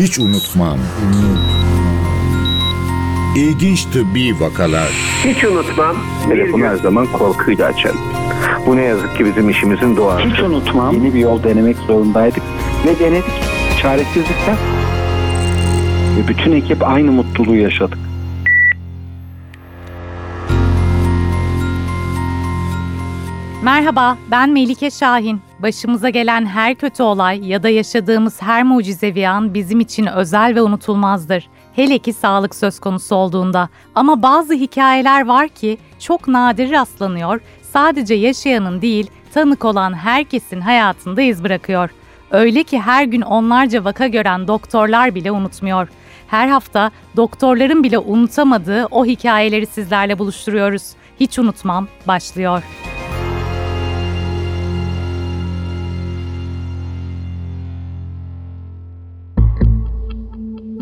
Hiç unutmam. İlginç tıbbi vakalar. Hiç unutmam. Telefonu her zaman korkuyla açarım. Bu ne yazık ki bizim işimizin doğası. Hiç unutmam. Yeni bir yol denemek zorundaydık. Ve denedik. Çaresizlikten. Ve bütün ekip aynı mutluluğu yaşadık. Merhaba, ben Melike Şahin. Başımıza gelen her kötü olay ya da yaşadığımız her mucizevi an bizim için özel ve unutulmazdır. Hele ki sağlık söz konusu olduğunda. Ama bazı hikayeler var ki çok nadir rastlanıyor, sadece yaşayanın değil, tanık olan herkesin hayatında iz bırakıyor. Öyle ki her gün onlarca vaka gören doktorlar bile unutmuyor. Her hafta doktorların bile unutamadığı o hikayeleri sizlerle buluşturuyoruz. Hiç unutmam başlıyor.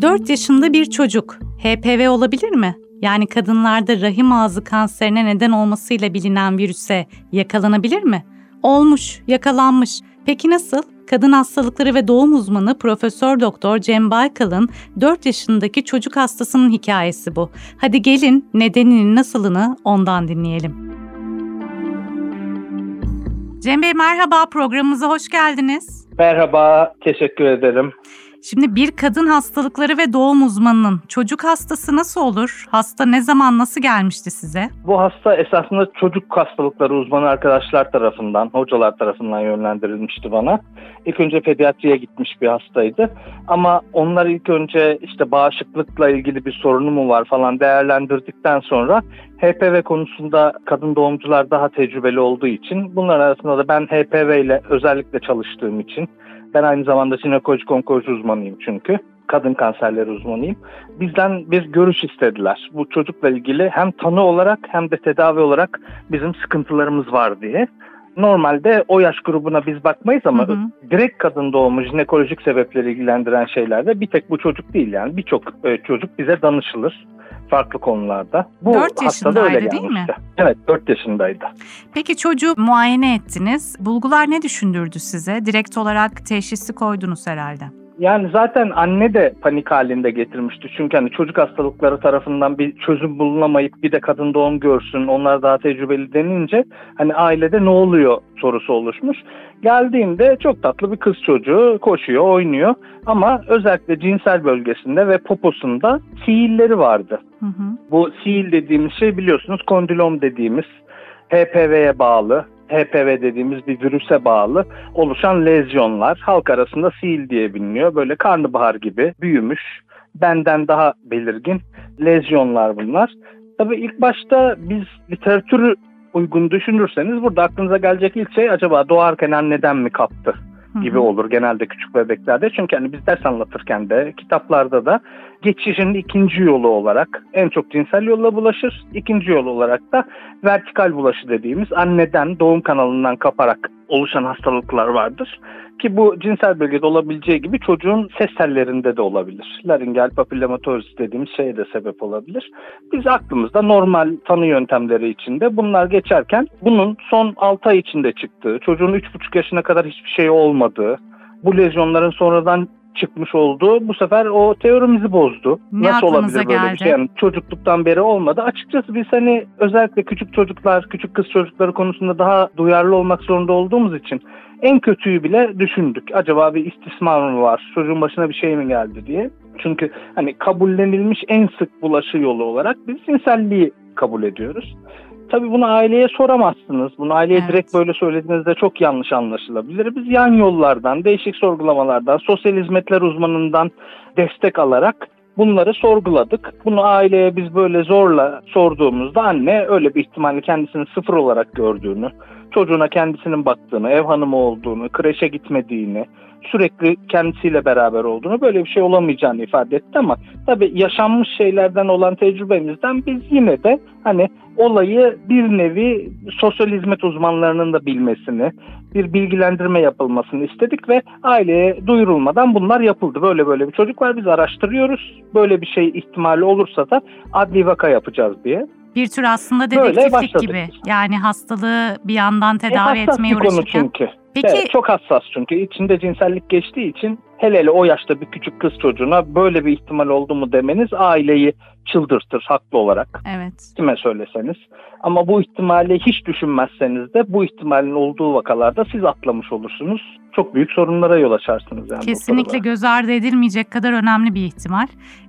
4 yaşında bir çocuk HPV olabilir mi? Yani kadınlarda rahim ağzı kanserine neden olmasıyla bilinen virüse yakalanabilir mi? Olmuş, yakalanmış. Peki nasıl? Kadın hastalıkları ve doğum uzmanı Profesör Doktor Cem Baykal'ın 4 yaşındaki çocuk hastasının hikayesi bu. Hadi gelin nedeninin nasılını ondan dinleyelim. Cem Bey merhaba, programımıza hoş geldiniz. Merhaba, teşekkür ederim. Şimdi bir kadın hastalıkları ve doğum uzmanının çocuk hastası nasıl olur? Hasta ne zaman nasıl gelmişti size? Bu hasta esasında çocuk hastalıkları uzmanı arkadaşlar tarafından, hocalar tarafından yönlendirilmişti bana. İlk önce pediatriye gitmiş bir hastaydı. Ama onlar ilk önce işte bağışıklıkla ilgili bir sorunu mu var falan değerlendirdikten sonra HPV konusunda kadın doğumcular daha tecrübeli olduğu için bunlar arasında da ben HPV ile özellikle çalıştığım için ben aynı zamanda jinekolojik onkoloji uzmanıyım çünkü. Kadın kanserleri uzmanıyım. Bizden bir görüş istediler. Bu çocukla ilgili hem tanı olarak hem de tedavi olarak bizim sıkıntılarımız var diye. Normalde o yaş grubuna biz bakmayız ama hı hı. direkt kadın doğumu jinekolojik sebepleri ilgilendiren şeylerde bir tek bu çocuk değil yani birçok e, çocuk bize danışılır farklı konularda. Bu 4 yaşındaydı değil mi? Evet 4 yaşındaydı. Peki çocuğu muayene ettiniz. Bulgular ne düşündürdü size? Direkt olarak teşhisi koydunuz herhalde. Yani zaten anne de panik halinde getirmişti. Çünkü hani çocuk hastalıkları tarafından bir çözüm bulunamayıp bir de kadın doğum görsün, onlar daha tecrübeli denince hani ailede ne oluyor sorusu oluşmuş. Geldiğinde çok tatlı bir kız çocuğu koşuyor, oynuyor ama özellikle cinsel bölgesinde ve poposunda siilleri vardı. Hı hı. Bu siil dediğimiz şey biliyorsunuz kondilom dediğimiz HPV'ye bağlı HPV dediğimiz bir virüse bağlı oluşan lezyonlar halk arasında sil diye biliniyor. Böyle karnabahar gibi büyümüş, benden daha belirgin lezyonlar bunlar. Tabii ilk başta biz literatürü uygun düşünürseniz burada aklınıza gelecek ilk şey acaba doğarken anneden mi kaptı gibi olur genelde küçük bebeklerde. Çünkü hani biz ders anlatırken de kitaplarda da geçişin ikinci yolu olarak en çok cinsel yolla bulaşır. İkinci yol olarak da vertikal bulaşı dediğimiz anneden doğum kanalından kaparak oluşan hastalıklar vardır. Ki bu cinsel bölgede olabileceği gibi çocuğun ses tellerinde de olabilir. Laringeal papillomatoriz dediğimiz şeye de sebep olabilir. Biz aklımızda normal tanı yöntemleri içinde bunlar geçerken bunun son 6 ay içinde çıktığı, çocuğun 3,5 yaşına kadar hiçbir şey olmadığı, bu lezyonların sonradan çıkmış oldu. Bu sefer o teorimizi bozdu. Ne Nasıl olabilir böyle geldi? bir şey? Yani çocukluktan beri olmadı. Açıkçası biz hani özellikle küçük çocuklar, küçük kız çocukları konusunda daha duyarlı olmak zorunda olduğumuz için en kötüyü bile düşündük. Acaba bir istismar mı var? Çocuğun başına bir şey mi geldi diye. Çünkü hani kabullenilmiş en sık bulaşı yolu olarak biz cinselliği kabul ediyoruz. Tabii bunu aileye soramazsınız. Bunu aileye evet. direkt böyle söylediğinizde çok yanlış anlaşılabilir. Biz yan yollardan, değişik sorgulamalardan, sosyal hizmetler uzmanından destek alarak bunları sorguladık. Bunu aileye biz böyle zorla sorduğumuzda anne öyle bir ihtimali kendisini sıfır olarak gördüğünü, çocuğuna kendisinin baktığını, ev hanımı olduğunu, kreşe gitmediğini, sürekli kendisiyle beraber olduğunu, böyle bir şey olamayacağını ifade etti ama tabii yaşanmış şeylerden olan tecrübemizden biz yine de hani olayı bir nevi sosyal hizmet uzmanlarının da bilmesini, bir bilgilendirme yapılmasını istedik ve aileye duyurulmadan bunlar yapıldı. Böyle böyle bir çocuk var biz araştırıyoruz. Böyle bir şey ihtimali olursa da adli vaka yapacağız diye. Bir tür aslında dedektiflik gibi. Yani hastalığı bir yandan tedavi e, etmeye uğraşırken. konu çünkü. Peki Evet, çok hassas çünkü içinde cinsellik geçtiği için hele hele o yaşta bir küçük kız çocuğuna böyle bir ihtimal oldu mu demeniz aileyi çıldırtır haklı olarak evet. kime söyleseniz. Ama bu ihtimali hiç düşünmezseniz de bu ihtimalin olduğu vakalarda siz atlamış olursunuz. Çok büyük sorunlara yol açarsınız yani. Kesinlikle göz ardı edilmeyecek kadar önemli bir ihtimal.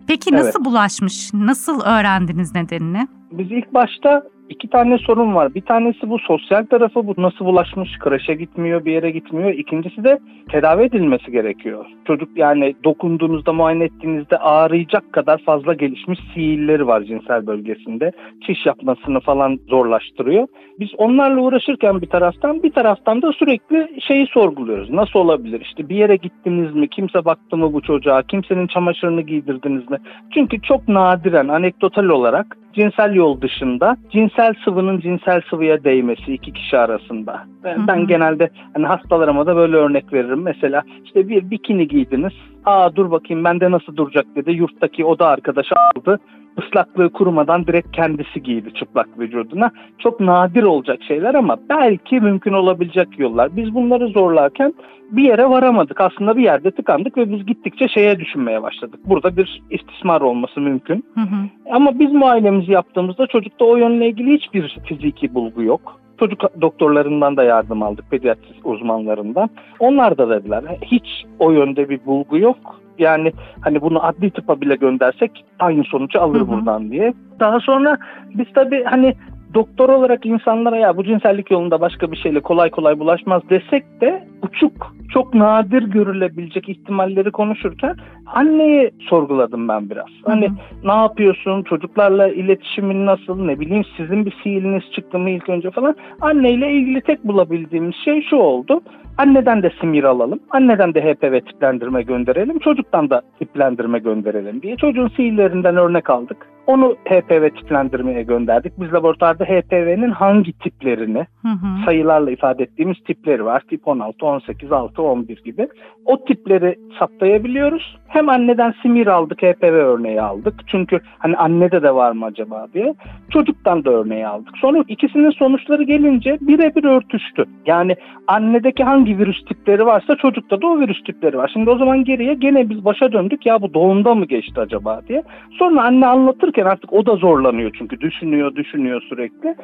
Peki nasıl bulaşmış? Nasıl öğrendiniz nedenini? Biz ilk başta iki tane sorun var. Bir tanesi bu sosyal tarafı, bu nasıl bulaşmış, kreşe gitmiyor, bir yere gitmiyor. İkincisi de tedavi edilmesi gerekiyor. Çocuk yani dokunduğunuzda, muayene ettiğinizde ağrıyacak kadar fazla gelişmiş sihirleri var cinsel bölgesinde. Çiş yapmasını falan zorlaştırıyor. Biz onlarla uğraşırken bir taraftan, bir taraftan da sürekli şeyi sorguluyoruz. Nasıl olabilir? İşte bir yere gittiniz mi? Kimse baktı mı bu çocuğa? Kimsenin çamaşırını giydirdiniz mi? Çünkü çok nadiren, anekdotal olarak cinsel yol dışında cinsel sıvının cinsel sıvıya değmesi iki kişi arasında. Ben, ben genelde hani hastalarıma da böyle örnek veririm. Mesela işte bir bikini giydiniz. Aa dur bakayım bende nasıl duracak dedi. Yurttaki oda arkadaşı aldı. Islaklığı kurumadan direkt kendisi giydi çıplak vücuduna. Çok nadir olacak şeyler ama belki mümkün olabilecek yollar. Biz bunları zorlarken bir yere varamadık. Aslında bir yerde tıkandık ve biz gittikçe şeye düşünmeye başladık. Burada bir istismar olması mümkün. Hı hı. Ama biz muayenemizi yaptığımızda çocukta o yönle ilgili hiçbir fiziki bulgu yok. Çocuk doktorlarından da yardım aldık, pediatri uzmanlarından. Onlar da dediler hiç o yönde bir bulgu yok. Yani hani bunu adli tıpa bile göndersek aynı sonucu alır Hı hı. buradan diye. Daha sonra biz tabii hani doktor olarak insanlara ya bu cinsellik yolunda başka bir şeyle kolay kolay bulaşmaz desek de uçuk, çok nadir görülebilecek ihtimalleri konuşurken anneyi sorguladım ben biraz. Hani Hı hı. ne yapıyorsun? Çocuklarla iletişimin nasıl? Ne bileyim sizin bir sihiriniz çıktı mı ilk önce falan. Anneyle ilgili tek bulabildiğimiz şey şu oldu. Anneden de simir alalım. Anneden de HPV tiplendirme gönderelim. Çocuktan da tiplendirme gönderelim diye. Çocuğun sihirlerinden örnek aldık. Onu HPV tiplendirmeye gönderdik. Biz laboratuvarda HPV'nin hangi tiplerini Hı hı. sayılarla ifade ettiğimiz tipleri var. Tip 16, 18, 6, 11 gibi. O tipleri saptayabiliyoruz. Hem anneden simir aldık, HPV örneği aldık. Çünkü hani annede de var mı acaba diye. Çocuktan da örneği aldık. Sonra ikisinin sonuçları gelince birebir örtüştü. Yani annedeki hangi virüs tipleri varsa çocukta da o virüs tipleri var. Şimdi o zaman geriye gene biz başa döndük. Ya bu doğumda mı geçti acaba diye. Sonra anne anlatırken artık o da zorlanıyor çünkü düşünüyor, düşünüyor sürekli.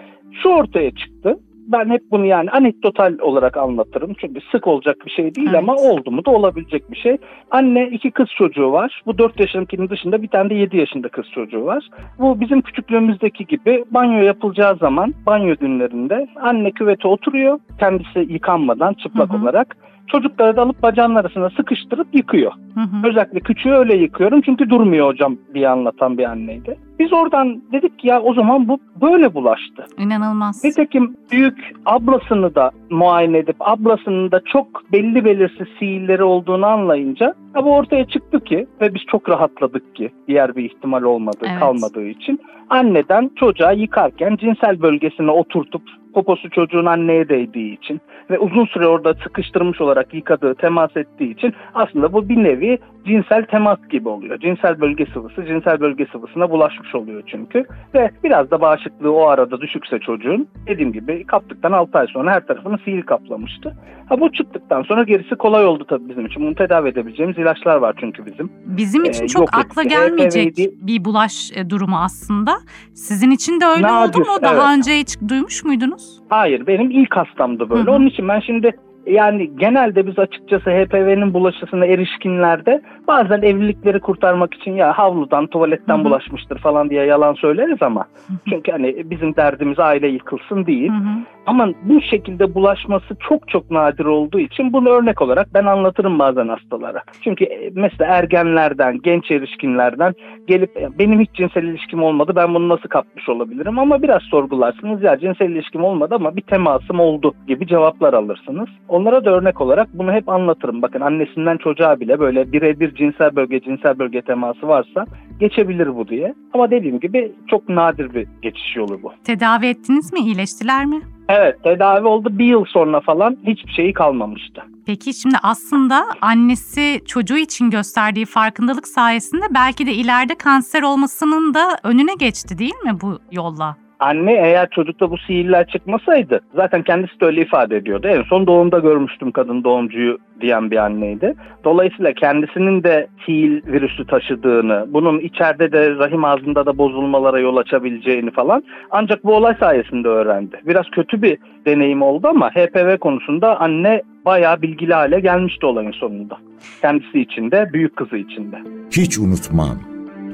Şu ortaya çıktı. Ben hep bunu yani anekdotal olarak anlatırım. Çünkü sık olacak bir şey değil Evet. ama oldu mu da olabilecek bir şey. Anne iki kız çocuğu var. Bu 4 yaşındakinin dışında bir tane de 7 yaşında kız çocuğu var. Bu bizim küçüklüğümüzdeki gibi banyo yapılacağı zaman banyo günlerinde anne küvete oturuyor. Kendisi yıkanmadan çıplak Hı hı. olarak. Çocukları da alıp bacağının arasına sıkıştırıp yıkıyor. Hı hı. Özellikle küçüğü öyle yıkıyorum çünkü durmuyor hocam diye anlatan bir anneydi. Biz oradan dedik ki ya o zaman bu böyle bulaştı. İnanılmaz. Nitekim büyük ablasını da muayene edip ablasının da çok belli belirsiz sihirleri olduğunu anlayınca ha bu ortaya çıktı ki ve biz çok rahatladık ki diğer bir ihtimal olmadığı Evet. kalmadığı için anneden çocuğa yıkarken cinsel bölgesine oturtup poposu çocuğun anneye değdiği için ve uzun süre orada sıkıştırmış olarak yıkadığı, temas ettiği için aslında bu bir nevi cinsel temas gibi oluyor. Cinsel bölge sıvısı cinsel bölge sıvısına bulaşmış oluyor çünkü ve biraz da bağışıklığı o arada düşükse çocuğun dediğim gibi kaptıktan 6 ay sonra her tarafını sihir kaplamıştı. Ha bu çıktıktan sonra gerisi kolay oldu tabii bizim için. Bunu tedavi edebileceğimiz ilaçlar var çünkü bizim. Bizim için Ee, çok akla etti. gelmeyecek HPV 'yi bir bulaş e, durumu aslında. Sizin için de öyle Nadir, oldu mu? Daha evet. önce hiç duymuş muydunuz? Hayır benim ilk hastamdı böyle. Hı hı. Onun için ben şimdi yani genelde biz açıkçası HPV'nin bulaşısına erişkinlerde bazen evlilikleri kurtarmak için ya havludan tuvaletten Hı hı. bulaşmıştır falan diye yalan söyleriz ama çünkü hani bizim derdimiz aile yıkılsın değil. Hı hı. Ama bu şekilde bulaşması çok çok nadir olduğu için bunu örnek olarak ben anlatırım bazen hastalara. Çünkü e, mesela ergenlerden, genç erişkinlerden gelip "Ya benim hiç cinsel ilişkim olmadı ben bunu nasıl kapmış olabilirim ama biraz sorgularsınız ya cinsel ilişkim olmadı ama bir temasım oldu gibi cevaplar alırsınız. Onlara da örnek olarak bunu hep anlatırım. Bakın annesinden çocuğa bile böyle birebir cinsel bölge cinsel bölge teması varsa geçebilir bu diye. Ama dediğim gibi çok nadir bir geçiş yolu bu. Tedavi ettiniz mi? İyileştiler mi? Evet tedavi oldu bir yıl sonra falan hiçbir şeyi kalmamıştı. Peki şimdi aslında annesi çocuğu için gösterdiği farkındalık sayesinde belki de ileride kanser olmasının da önüne geçti değil mi bu yolla? Anne eğer çocukta bu sihirler çıkmasaydı zaten kendisi de öyle ifade ediyordu. En son doğumda görmüştüm kadın doğumcuyu diyen bir anneydi. Dolayısıyla kendisinin de sihir virüsü taşıdığını, bunun içeride de rahim ağzında da bozulmalara yol açabileceğini falan ancak bu olay sayesinde öğrendi. Biraz kötü bir deneyim oldu ama HPV konusunda anne bayağı bilgili hale gelmişti olayın sonunda. Kendisi için de büyük kızı için de. Hiç unutmam.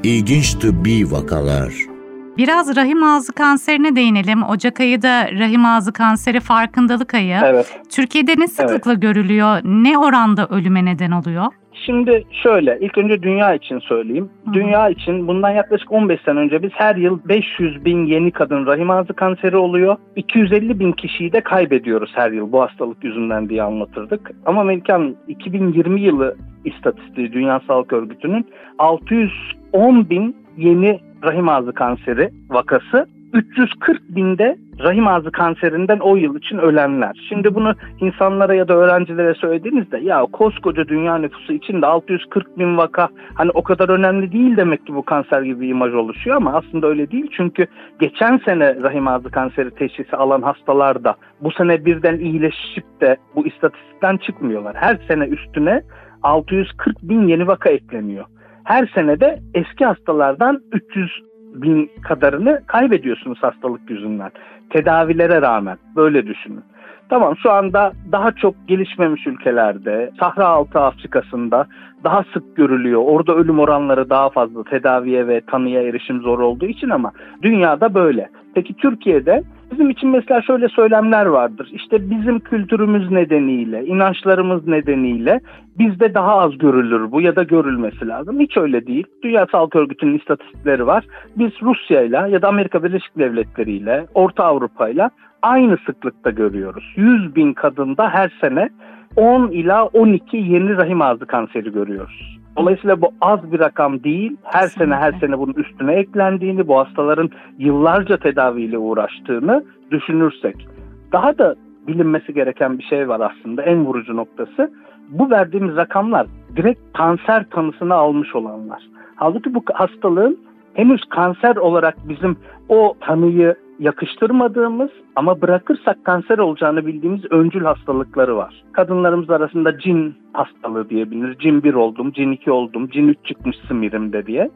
İlginç tıbbi vakalar. Biraz rahim ağzı kanserine değinelim. Ocak ayı da rahim ağzı kanseri farkındalık ayı. Evet. Türkiye'de ne sıklıkla görülüyor? Ne oranda ölüme neden oluyor? Şimdi şöyle, ilk önce dünya için söyleyeyim. Hı. Dünya için bundan yaklaşık 15 sene önce biz her yıl 500 bin yeni kadın rahim ağzı kanseri oluyor. 250 bin kişiyi de kaybediyoruz her yıl bu hastalık yüzünden diye anlatırdık. Ama Melike 2020 yılı istatistiği Dünya Sağlık Örgütü'nün 610 bin yeni rahim ağzı kanseri vakası 340 binde rahim ağzı kanserinden o yıl için ölenler. Şimdi bunu insanlara ya da öğrencilere söylediğinizde ya koskoca dünya nüfusu için de 640 bin vaka hani o kadar önemli değil demek ki bu kanser gibi bir imaj oluşuyor ama aslında öyle değil. Çünkü geçen sene rahim ağzı kanseri teşhisi alan hastalar da bu sene birden iyileşip de bu istatistikten çıkmıyorlar. Her sene üstüne 640 bin yeni vaka ekleniyor. Her senede eski hastalardan 300 bin kadarını kaybediyorsunuz hastalık yüzünden. Tedavilere rağmen böyle düşünün. Tamam şu anda daha çok gelişmemiş ülkelerde, Sahra Altı Afrika'sında daha sık görülüyor. Orada ölüm oranları daha fazla tedaviye ve tanıya erişim zor olduğu için ama dünyada böyle. Peki Türkiye'de bizim için mesela şöyle söylemler vardır. İşte bizim kültürümüz nedeniyle, inançlarımız nedeniyle bizde daha az görülür bu ya da görülmesi lazım. Hiç öyle değil. Dünya Sağlık Örgütü'nün istatistikleri var. Biz Rusya'yla ya da Amerika Birleşik Devletleri ile, Orta Avrupa'yla aynı sıklıkta görüyoruz. 100 bin kadında her sene 10 ila 12 yeni rahim ağzı kanseri görüyoruz. Dolayısıyla bu az bir rakam değil. Her Kesinlikle. sene her sene bunun üstüne eklendiğini, bu hastaların yıllarca tedaviyle uğraştığını düşünürsek. Daha da bilinmesi gereken bir şey var aslında en vurucu noktası. Bu verdiğimiz rakamlar direkt kanser tanısını almış olanlar. Halbuki bu hastalığın henüz kanser olarak bizim o tanıyı yakıştırmadığımız ama bırakırsak kanser olacağını bildiğimiz öncül hastalıkları var. Kadınlarımız arasında cin hastalığı diyebiliriz. Cin 1 oldum, cin 2 oldum, cin 3 çıkmış simirimde diye.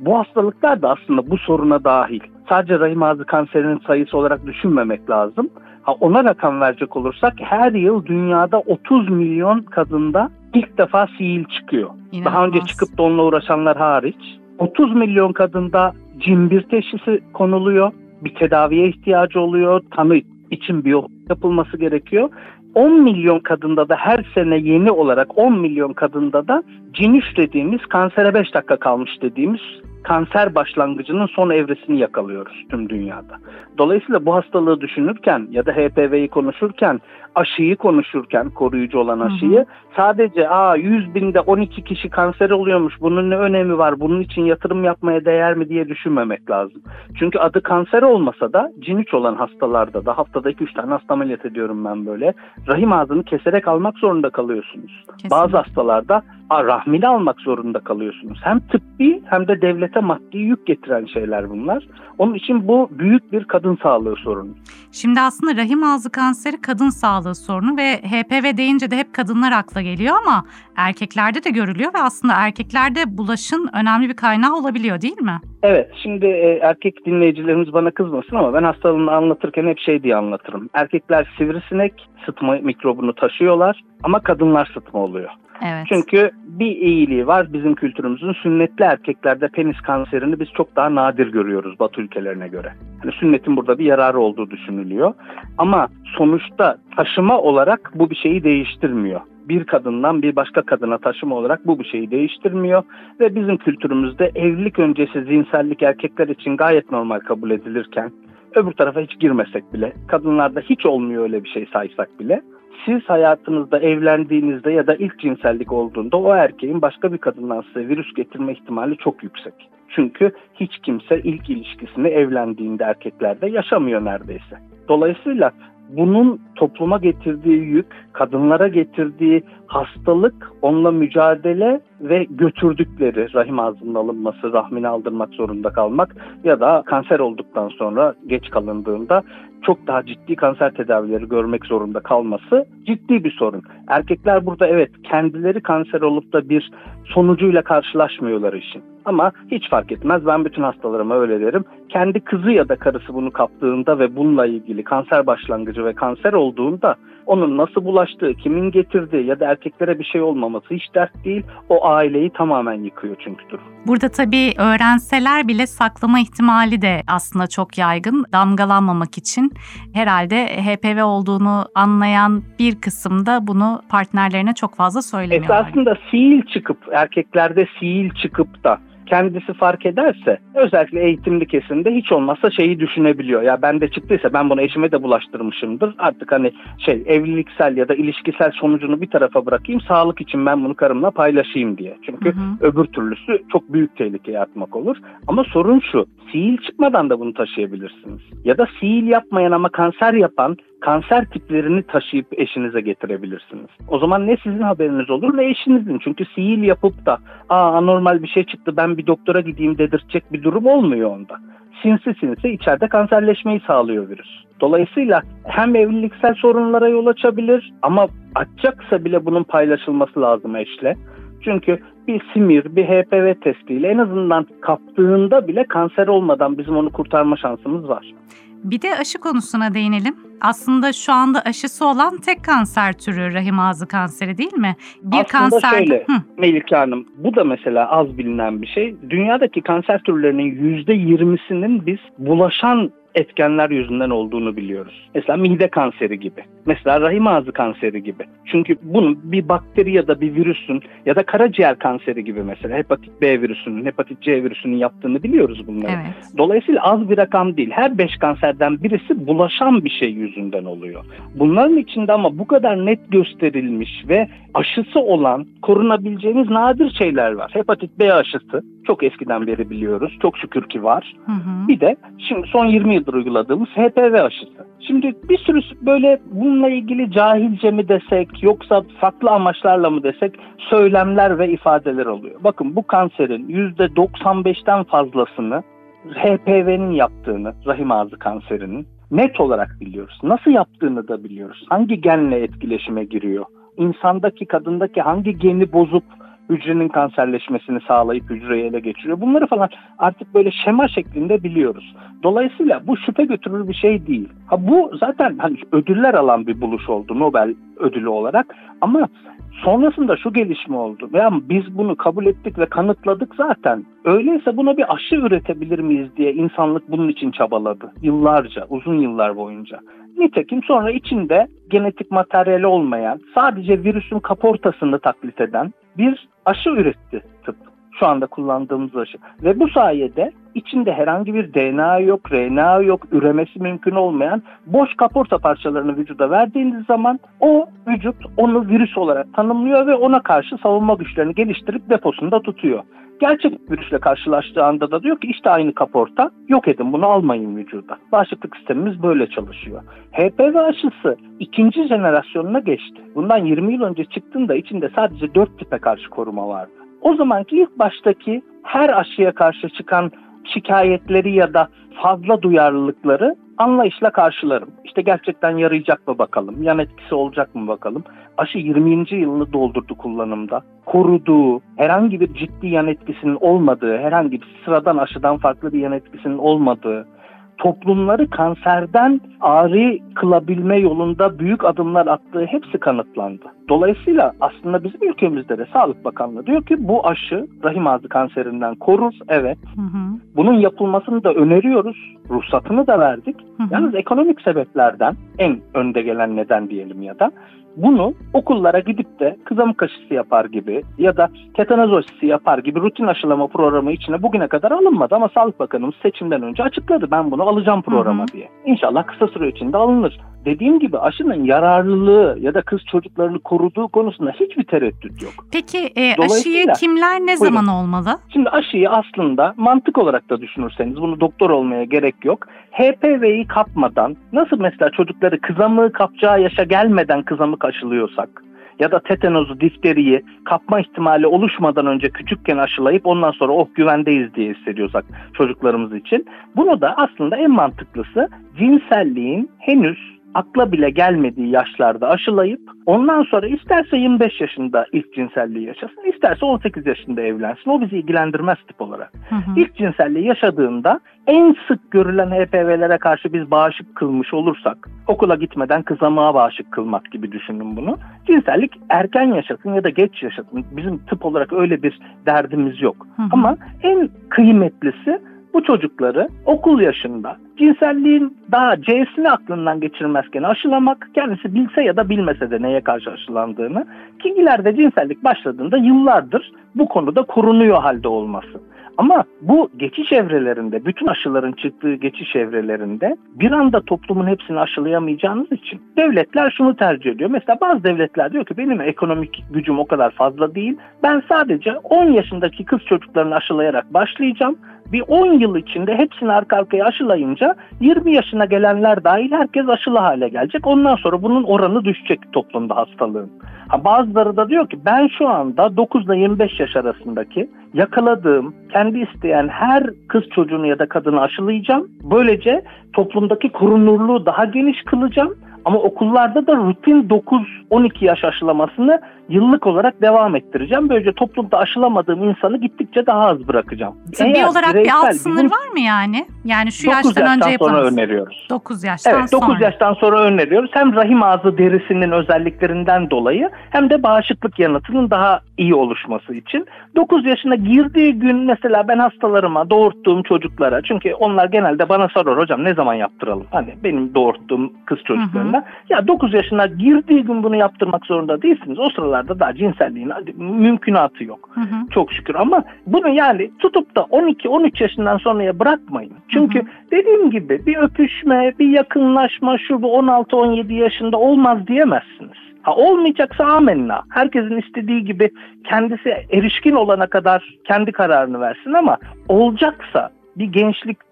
Bu hastalıklar da aslında bu soruna dahil. Sadece rahim ağzı kanserinin sayısı olarak düşünmemek lazım. Ha, ona rakam verecek olursak her yıl dünyada 30 milyon kadında ilk defa sihir çıkıyor. Daha önce İnanılmaz. çıkıp da onunla uğraşanlar hariç. 30 milyon kadında cin bir teşhisi konuluyor. Bir tedaviye ihtiyacı oluyor. Tanı için biyop yapılması gerekiyor. 10 milyon kadında da her sene yeni olarak 10 milyon kadında da cin dediğimiz kansere 5 dakika kalmış dediğimiz kanser başlangıcının son evresini yakalıyoruz tüm dünyada. Dolayısıyla bu hastalığı düşünürken ya da HPV'yi konuşurken, aşıyı konuşurken, koruyucu olan Hı hı. aşıyı sadece aa 100 binde 12 kişi kanser oluyormuş bunun ne önemi var bunun için yatırım yapmaya değer mi diye düşünmemek lazım. Çünkü adı kanser olmasa da cin olan hastalarda da haftada 2-3 tane hasta ameliyat ediyorum ben böyle. Rahim ağzını keserek almak zorunda kalıyorsunuz. Kesinlikle. Bazı hastalarda a, rahmini almak zorunda kalıyorsunuz. Hem tıbbi hem de devlete maddi yük getiren şeyler bunlar. Onun için bu büyük bir kadın sağlığı sorunu. Şimdi aslında rahim ağzı kanseri kadın sağlığı sorunu ve HPV deyince de hep kadınlar akla geliyor ama erkeklerde de görülüyor ve aslında erkeklerde bulaşın önemli bir kaynağı olabiliyor değil mi? Evet, şimdi e, erkek dinleyicilerimiz bana kızmasın ama ben hastalığını anlatırken hep şey diye anlatırım. Erkekler sivrisinek sıtma mikrobunu taşıyorlar ama kadınlar sıtma oluyor. Evet. Çünkü bir iyiliği var bizim kültürümüzün sünnetli erkeklerde penis kanserini biz çok daha nadir görüyoruz Batı ülkelerine göre. Yani sünnetin burada bir yararı olduğu düşünülüyor. Ama sonuçta taşıma olarak bu bir şeyi değiştirmiyor. Bir kadından bir başka kadına taşıma olarak bu bir şeyi değiştirmiyor ve bizim kültürümüzde evlilik öncesi cinsellik erkekler için gayet normal kabul edilirken öbür tarafa hiç girmesek bile kadınlarda hiç olmuyor öyle bir şey saysak bile siz hayatınızda evlendiğinizde ya da ilk cinsellik olduğunda o erkeğin başka bir kadından size virüs getirme ihtimali çok yüksek. Çünkü hiç kimse ilk ilişkisini evlendiğinde erkeklerde yaşamıyor neredeyse. Dolayısıyla bunun topluma getirdiği yük, kadınlara getirdiği hastalık, onunla mücadele ve götürdükleri rahim ağzının alınması, rahmini aldırmak zorunda kalmak ya da kanser olduktan sonra geç kalındığında çok daha ciddi kanser tedavileri görmek zorunda kalması ciddi bir sorun. Erkekler burada evet kendileri kanser olup da bir sonucuyla karşılaşmıyorlar işin. Ama hiç fark etmez. Ben bütün hastalarıma öyle derim. Kendi kızı ya da karısı bunu kaptığında ve bununla ilgili kanser başlangıcı ve kanser olduğunda onun nasıl bulaştığı, kimin getirdiği ya da erkeklere bir şey olmaması hiç dert değil. O aileyi tamamen yıkıyor çünkü durum. Burada tabii öğrenseler bile saklama ihtimali de aslında çok yaygın. Damgalanmamak için herhalde HPV olduğunu anlayan bir kısımda bunu partnerlerine çok fazla söylemiyorlar. Esasında fiil çıkıp erkeklerde fiil çıkıp da kendisi fark ederse özellikle eğitimli kesimde hiç olmazsa şeyi düşünebiliyor. Ya bende çıktıysa ben bunu eşime de bulaştırmışımdır. Artık hani şey evliliksel ya da ilişkisel sonucunu bir tarafa bırakayım. Sağlık için ben bunu karımla paylaşayım diye. Çünkü Hı hı. öbür türlüsü çok büyük tehlikeye atmak olur. Ama sorun şu. Fiil çıkmadan da bunu taşıyabilirsiniz. Ya da fiil yapmayan ama kanser yapan kanser tiplerini taşıyıp eşinize getirebilirsiniz. O zaman ne sizin haberiniz olur ne eşinizin. Çünkü sihir yapıp da aa anormal bir şey çıktı ben bir doktora gideyim dedirtecek bir durum olmuyor onda. Sinsi sinsi içeride kanserleşmeyi sağlıyor virüs. Dolayısıyla hem evliliksel sorunlara yol açabilir ama açacaksa bile bunun paylaşılması lazım eşle. Çünkü bir simir, bir HPV testiyle en azından kaptığında bile kanser olmadan bizim onu kurtarma şansımız var. Bir de aşı konusuna değinelim. Aslında şu anda aşısı olan tek kanser türü rahim ağzı kanseri değil mi? Bir Aslında kanser şöyle. Hı, Melike Hanım bu da mesela az bilinen bir şey. Dünyadaki kanser türlerinin %20'sinin biz bulaşan etkenler yüzünden olduğunu biliyoruz. Mesela mide kanseri gibi. Mesela rahim ağzı kanseri gibi. Çünkü bunun bir bakteri ya da bir virüsün ya da karaciğer kanseri gibi mesela hepatit B virüsünün, hepatit C virüsünün yaptığını biliyoruz bunları. evet. Dolayısıyla az bir rakam değil. Her beş kanserden birisi bulaşan bir şey yüzünden oluyor. Bunların içinde ama bu kadar net gösterilmiş ve aşısı olan korunabileceğimiz nadir şeyler var. Hepatit B aşısı çok eskiden beri biliyoruz. Çok şükür ki var. Hı hı. Bir de şimdi son 20 yıldır uyguladığımız HPV aşısı. Şimdi bir sürü böyle bununla ilgili cahilce mi desek yoksa farklı amaçlarla mı desek söylemler ve ifadeler oluyor. Bakın bu kanserin %95'ten fazlasını HPV'nin yaptığını, rahim ağzı kanserinin net olarak biliyoruz. Nasıl yaptığını da biliyoruz. Hangi genle etkileşime giriyor? İnsandaki, kadındaki hangi geni bozup hücrenin kanserleşmesini sağlayıp hücreyi ele geçiriyor. Bunları falan artık böyle şema şeklinde biliyoruz. Dolayısıyla bu şüphe götürür bir şey değil. Ha bu zaten hani ödüller alan bir buluş oldu Nobel ödülü olarak ama sonrasında şu gelişme oldu. Ya biz bunu kabul ettik ve kanıtladık zaten. Öyleyse buna bir aşı üretebilir miyiz diye insanlık bunun için çabaladı. Yıllarca, uzun yıllar boyunca. Nitekim sonra içinde genetik materyali olmayan, sadece virüsün kaportasını taklit eden bir aşı üretti tıp. Şu anda kullandığımız aşı. Ve bu sayede içinde herhangi bir DNA yok, RNA yok, üremesi mümkün olmayan boş kaporta parçalarını vücuda verdiğiniz zaman o vücut onu virüs olarak tanımlıyor ve ona karşı savunma güçlerini geliştirip deposunda tutuyor. Gerçek virüsle karşılaştığı anda da diyor ki işte aynı kaporta yok edin bunu almayın vücuda. Bağışıklık sistemimiz böyle çalışıyor. HPV aşısı ikinci jenerasyonuna geçti. Bundan 20 yıl önce çıktığında içinde sadece 4 tipe karşı koruma vardı. O zamanki ilk baştaki her aşıya karşı çıkan şikayetleri ya da fazla duyarlılıkları anlayışla karşılarım. İşte gerçekten yarayacak mı bakalım, yan etkisi olacak mı bakalım. Aşı 20. yılını doldurdu kullanımda. Koruduğu, herhangi bir ciddi yan etkisinin olmadığı, herhangi bir sıradan aşıdan farklı bir yan etkisinin olmadığı, toplumları kanserden ağrı kılabilme yolunda büyük adımlar attığı hepsi kanıtlandı. Dolayısıyla aslında bizim ülkemizde de Sağlık Bakanlığı diyor ki bu aşı rahim ağzı kanserinden korur. Evet. Hı hı. Bunun yapılmasını da öneriyoruz. Ruhsatını da verdik. Hı hı. Yalnız ekonomik sebeplerden en önde gelen neden diyelim ya da bunu okullara gidip de kızamık aşısı yapar gibi ya da tetanoz aşısı yapar gibi rutin aşılama programı içine bugüne kadar alınmadı ama Sağlık Bakanımız seçimden önce açıkladı ben bunu alacağım programa Hı hı. diye. İnşallah kısa süre içinde alınır. Dediğim gibi aşının yararlılığı ya da kız çocuklarını koruduğu konusunda hiçbir tereddüt yok. Peki e, aşıyı kimler ne Buyurun. zaman olmalı? Şimdi aşıyı aslında mantık olarak da düşünürseniz bunu doktor olmaya gerek yok. HPV'yi kapmadan nasıl mesela çocukları kızamığı kapacağı yaşa gelmeden kızamık aşılıyorsak ya da tetanozu, difteriyi kapma ihtimali oluşmadan önce küçükken aşılayıp ondan sonra oh güvendeyiz diye hissediyorsak çocuklarımız için. Bunu da aslında en mantıklısı cinselliğin henüz akla bile gelmediği yaşlarda aşılayıp ondan sonra isterse 25 yaşında ilk cinselliği yaşasın, isterse 18 yaşında evlensin. O bizi ilgilendirmez tip olarak. Hı hı. İlk cinselliği yaşadığında en sık görülen HPV'lere karşı biz bağışık kılmış olursak, okula gitmeden kızamığa bağışık kılmak gibi düşünün bunu. Cinsellik erken yaşasın ya da geç yaşasın. Bizim tıp olarak öyle bir derdimiz yok. Hı hı. Ama en kıymetlisi bu çocukları okul yaşında cinselliğin daha C'sini aklından geçirmezken aşılamak, kendisi bilse ya da bilmese de neye karşı aşılandığını ki ileride cinsellik başladığında yıllardır bu konuda korunuyor halde olması. Ama bu geçiş evrelerinde, bütün aşıların çıktığı geçiş evrelerinde bir anda toplumun hepsini aşılayamayacağınız için devletler şunu tercih ediyor. Mesela bazı devletler diyor ki benim ekonomik gücüm o kadar fazla değil. Ben sadece 10 yaşındaki kız çocuklarını aşılayarak başlayacağım. Bir 10 yıl içinde hepsini arka arkaya aşılayınca 20 yaşına gelenler dahil herkes aşılı hale gelecek. Ondan sonra bunun oranı düşecek toplumda hastalığın. Ha bazıları da diyor ki ben şu anda 9 ile 25 yaş arasındaki yakaladığım, kendi isteyen her kız çocuğunu ya da kadını aşılayacağım. Böylece toplumdaki korunurluğu daha geniş kılacağım. Ama okullarda da rutin 9-12 yaş aşılamasını yıllık olarak devam ettireceğim. Böylece toplumda aşılamadığım insanı gittikçe daha az bırakacağım. Tıbbi Eğer olarak bir alt sınır bizim var mı yani? Yani şu 9 yaştan yaştan önce sonra yapamaz. öneriyoruz. 9 yaştan Evet 9 sonra. yaştan sonra öneriyoruz. Hem rahim ağzı derisinin özelliklerinden dolayı hem de bağışıklık yanıtının daha iyi oluşması için. 9 yaşına girdiği gün mesela ben hastalarıma doğurttuğum çocuklara çünkü onlar genelde bana sorar hocam ne zaman yaptıralım? Hani benim doğurttuğum kız çocuklarına. Ya 9 yaşına girdiği gün bunu yaptırmak zorunda değilsiniz. O sıralarda daha cinselliğin mümkünatı yok. Hı hı. Çok şükür ama bunu yani tutup da 12-13 yaşından sonraya bırakmayın. Çünkü Hı hı. dediğim gibi bir öpüşme, bir yakınlaşma şu bu 16-17 yaşında olmaz diyemezsiniz. Ha olmayacaksa amenna. Herkesin istediği gibi kendisi erişkin olana kadar kendi kararını versin ama olacaksa bir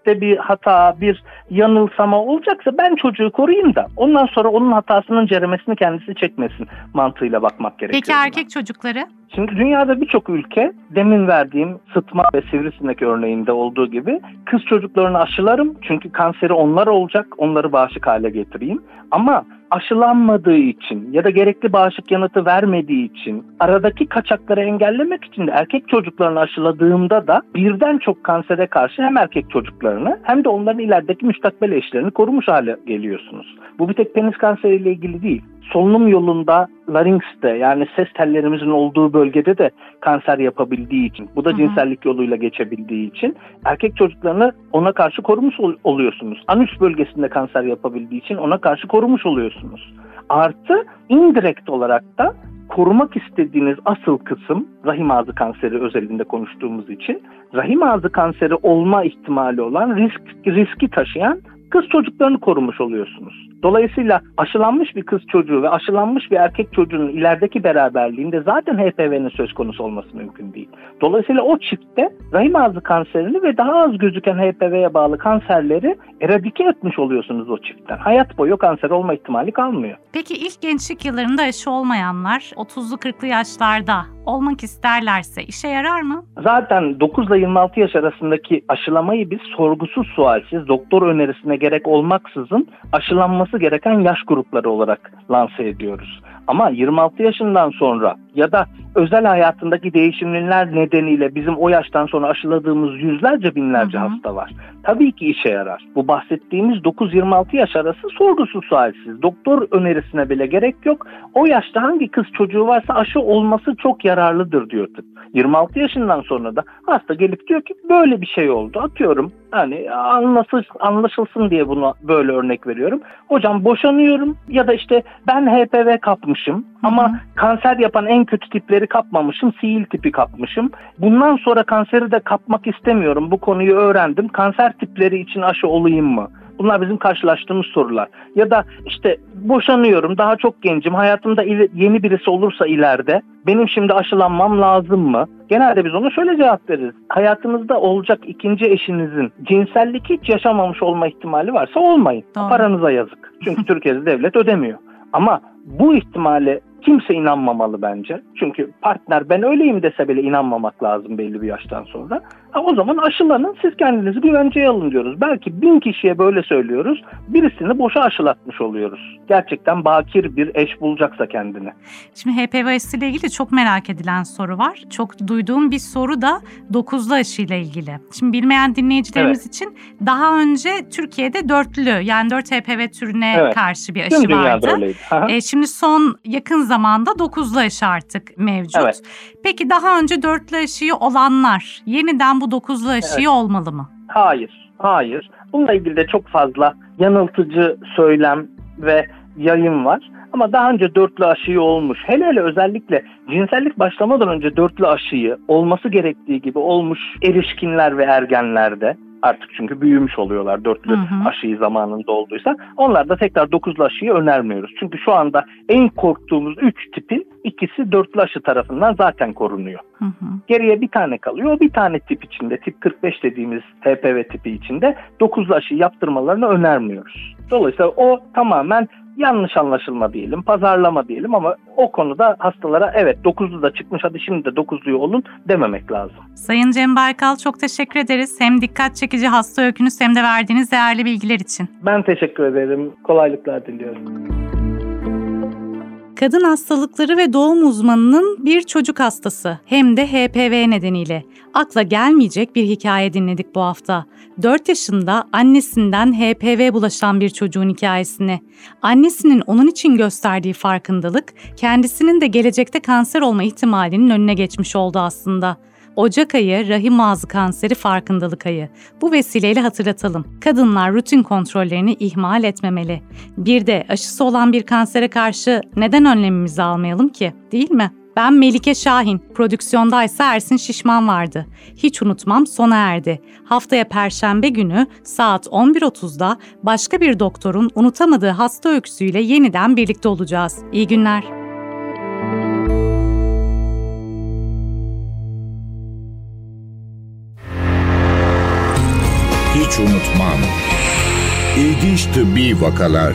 gençlikte bir hata, bir yanılsama olacaksa ben çocuğu koruyayım da ondan sonra onun hatasının ceremesini kendisi çekmesin mantığıyla bakmak gerekiyor. Peki erkek çocukları? Şimdi dünyada birçok ülke demin verdiğim sıtma ve sivrisinek örneğinde olduğu gibi kız çocuklarını aşılarım çünkü kanseri onlar olacak onları bağışık hale getireyim. Ama aşılanmadığı için ya da gerekli bağışık yanıtı vermediği için aradaki kaçakları engellemek için de erkek çocuklarını aşıladığımda da birden çok kansere karşı hem erkek çocuklarını hem de onların ilerideki müstakbel eşlerini korumuş hale geliyorsunuz. Bu bir tek penis kanseriyle ilgili değil solunum yolunda laringste yani ses tellerimizin olduğu bölgede de kanser yapabildiği için bu da cinsellik yoluyla geçebildiği için erkek çocuklarını ona karşı korumuş ol- oluyorsunuz. Anüs bölgesinde kanser yapabildiği için ona karşı korumuş oluyorsunuz. Artı indirekt olarak da korumak istediğiniz asıl kısım rahim ağzı kanseri özelinde konuştuğumuz için rahim ağzı kanseri olma ihtimali olan risk riski taşıyan kız çocuklarını korumuş oluyorsunuz. Dolayısıyla aşılanmış bir kız çocuğu ve aşılanmış bir erkek çocuğunun ilerideki beraberliğinde zaten HPV'nin söz konusu olması mümkün değil. Dolayısıyla o çiftte rahim ağzı kanserini ve daha az gözüken HPV'ye bağlı kanserleri eradike etmiş oluyorsunuz o çiftten. Hayat boyu kanser olma ihtimali kalmıyor. Peki ilk gençlik yıllarında aşı olmayanlar 30'lu 40'lı yaşlarda olmak isterlerse işe yarar mı? Zaten 9 ile 26 yaş arasındaki aşılamayı biz sorgusuz sualsiz doktor önerisine gerek olmaksızın aşılanması gereken yaş grupları olarak lanse ediyoruz. Ama 26 yaşından sonra ya da özel hayatındaki değişimler nedeniyle bizim o yaştan sonra aşıladığımız yüzlerce binlerce Hı hı. hasta var. Tabii ki işe yarar. Bu bahsettiğimiz 9-26 yaş arası sorgusuz sualsiz. Doktor önerisine bile gerek yok. O yaşta hangi kız çocuğu varsa aşı olması çok yararlıdır diyor tıp. 26 yaşından sonra da hasta gelip diyor ki böyle bir şey oldu. Atıyorum hani anlaşıl, anlaşılsın diye bunu böyle örnek veriyorum. Hocam boşanıyorum ya da işte ben HPV kapmışım ama Hı hı. kanser yapan en kötü tipleri kapmamışım. Sihil tipi kapmışım. Bundan sonra kanseri de kapmak istemiyorum. Bu konuyu öğrendim. Kanser tipleri için aşı olayım mı? Bunlar bizim karşılaştığımız sorular. Ya da işte boşanıyorum, daha çok gencim, hayatımda yeni birisi olursa ileride benim şimdi aşılanmam lazım mı? Genelde biz ona şöyle cevap veririz. Hayatınızda olacak ikinci eşinizin cinsellik hiç yaşamamış olma ihtimali varsa olmayın. Doğru. Paranıza yazık. Çünkü Türkiye'de devlet ödemiyor. Ama bu ihtimali kimse inanmamalı bence. Çünkü partner ben öyleyim dese bile inanmamak lazım belli bir yaştan sonra. Ha, o zaman aşılanın siz kendinizi güvenceye alın diyoruz. Belki bin kişiye böyle söylüyoruz. Birisini boşa aşılatmış oluyoruz. Gerçekten bakir bir eş bulacaksa kendine. Şimdi HPV aşısı ile ilgili çok merak edilen soru var. Çok duyduğum bir soru da dokuzlu aşı ile ilgili. Şimdi bilmeyen dinleyicilerimiz Evet. için daha önce Türkiye'de dörtlü yani dört HPV türüne Evet. karşı bir Tüm aşı dünyada vardı. E, şimdi son yakın zamanda dokuzlu aşı artık mevcut. Evet. Peki daha önce dörtlü aşıyı olanlar yeniden bu dokuzlu aşıyı olmalı mı? Hayır, hayır. Bununla ilgili de çok fazla yanıltıcı söylem ve yayın var. Ama daha önce dörtlü aşıyı olmuş. Hele hele özellikle cinsellik başlamadan önce dörtlü aşıyı olması gerektiği gibi olmuş erişkinler ve ergenlerde artık çünkü büyümüş oluyorlar dörtlü Hı hı. aşıyı zamanında olduysa. Onlar da tekrar dokuzlu aşıyı önermiyoruz. Çünkü şu anda en korktuğumuz üç tipin ikisi dörtlü aşı tarafından zaten korunuyor. Hı hı. Geriye bir tane kalıyor. Bir tane tip içinde, tip 45 dediğimiz HPV tipi içinde 9'lu aşı yaptırmalarını önermiyoruz. Dolayısıyla o tamamen yanlış anlaşılma diyelim, pazarlama diyelim ama o konuda hastalara evet 9'lu da çıkmış hadi şimdi de 9'luyu olun dememek lazım. Sayın Cem Baykal çok teşekkür ederiz. Hem dikkat çekici hasta öykünüz hem de verdiğiniz değerli bilgiler için. Ben teşekkür ederim. Kolaylıklar diliyorum. Kadın hastalıkları ve doğum uzmanının bir çocuk hastası hem de HPV nedeniyle. Akla gelmeyecek bir hikaye dinledik bu hafta. 4 yaşında annesinden HPV bulaşan bir çocuğun hikayesini. Annesinin onun için gösterdiği farkındalık kendisinin de gelecekte kanser olma ihtimalinin önüne geçmiş oldu aslında. Ocak ayı rahim ağzı kanseri farkındalık ayı. Bu vesileyle hatırlatalım. Kadınlar rutin kontrollerini ihmal etmemeli. Bir de aşısı olan bir kansere karşı neden önlemimizi almayalım ki? Değil mi? Ben Melike Şahin, prodüksiyondaysa Ersin Şişman vardı. Hiç unutmam sona erdi. Haftaya Perşembe günü saat 11.30'da başka bir doktorun unutamadığı hasta öyküsüyle yeniden birlikte olacağız. İyi günler. Hiç unutmam. İlginç tıbbi vakalar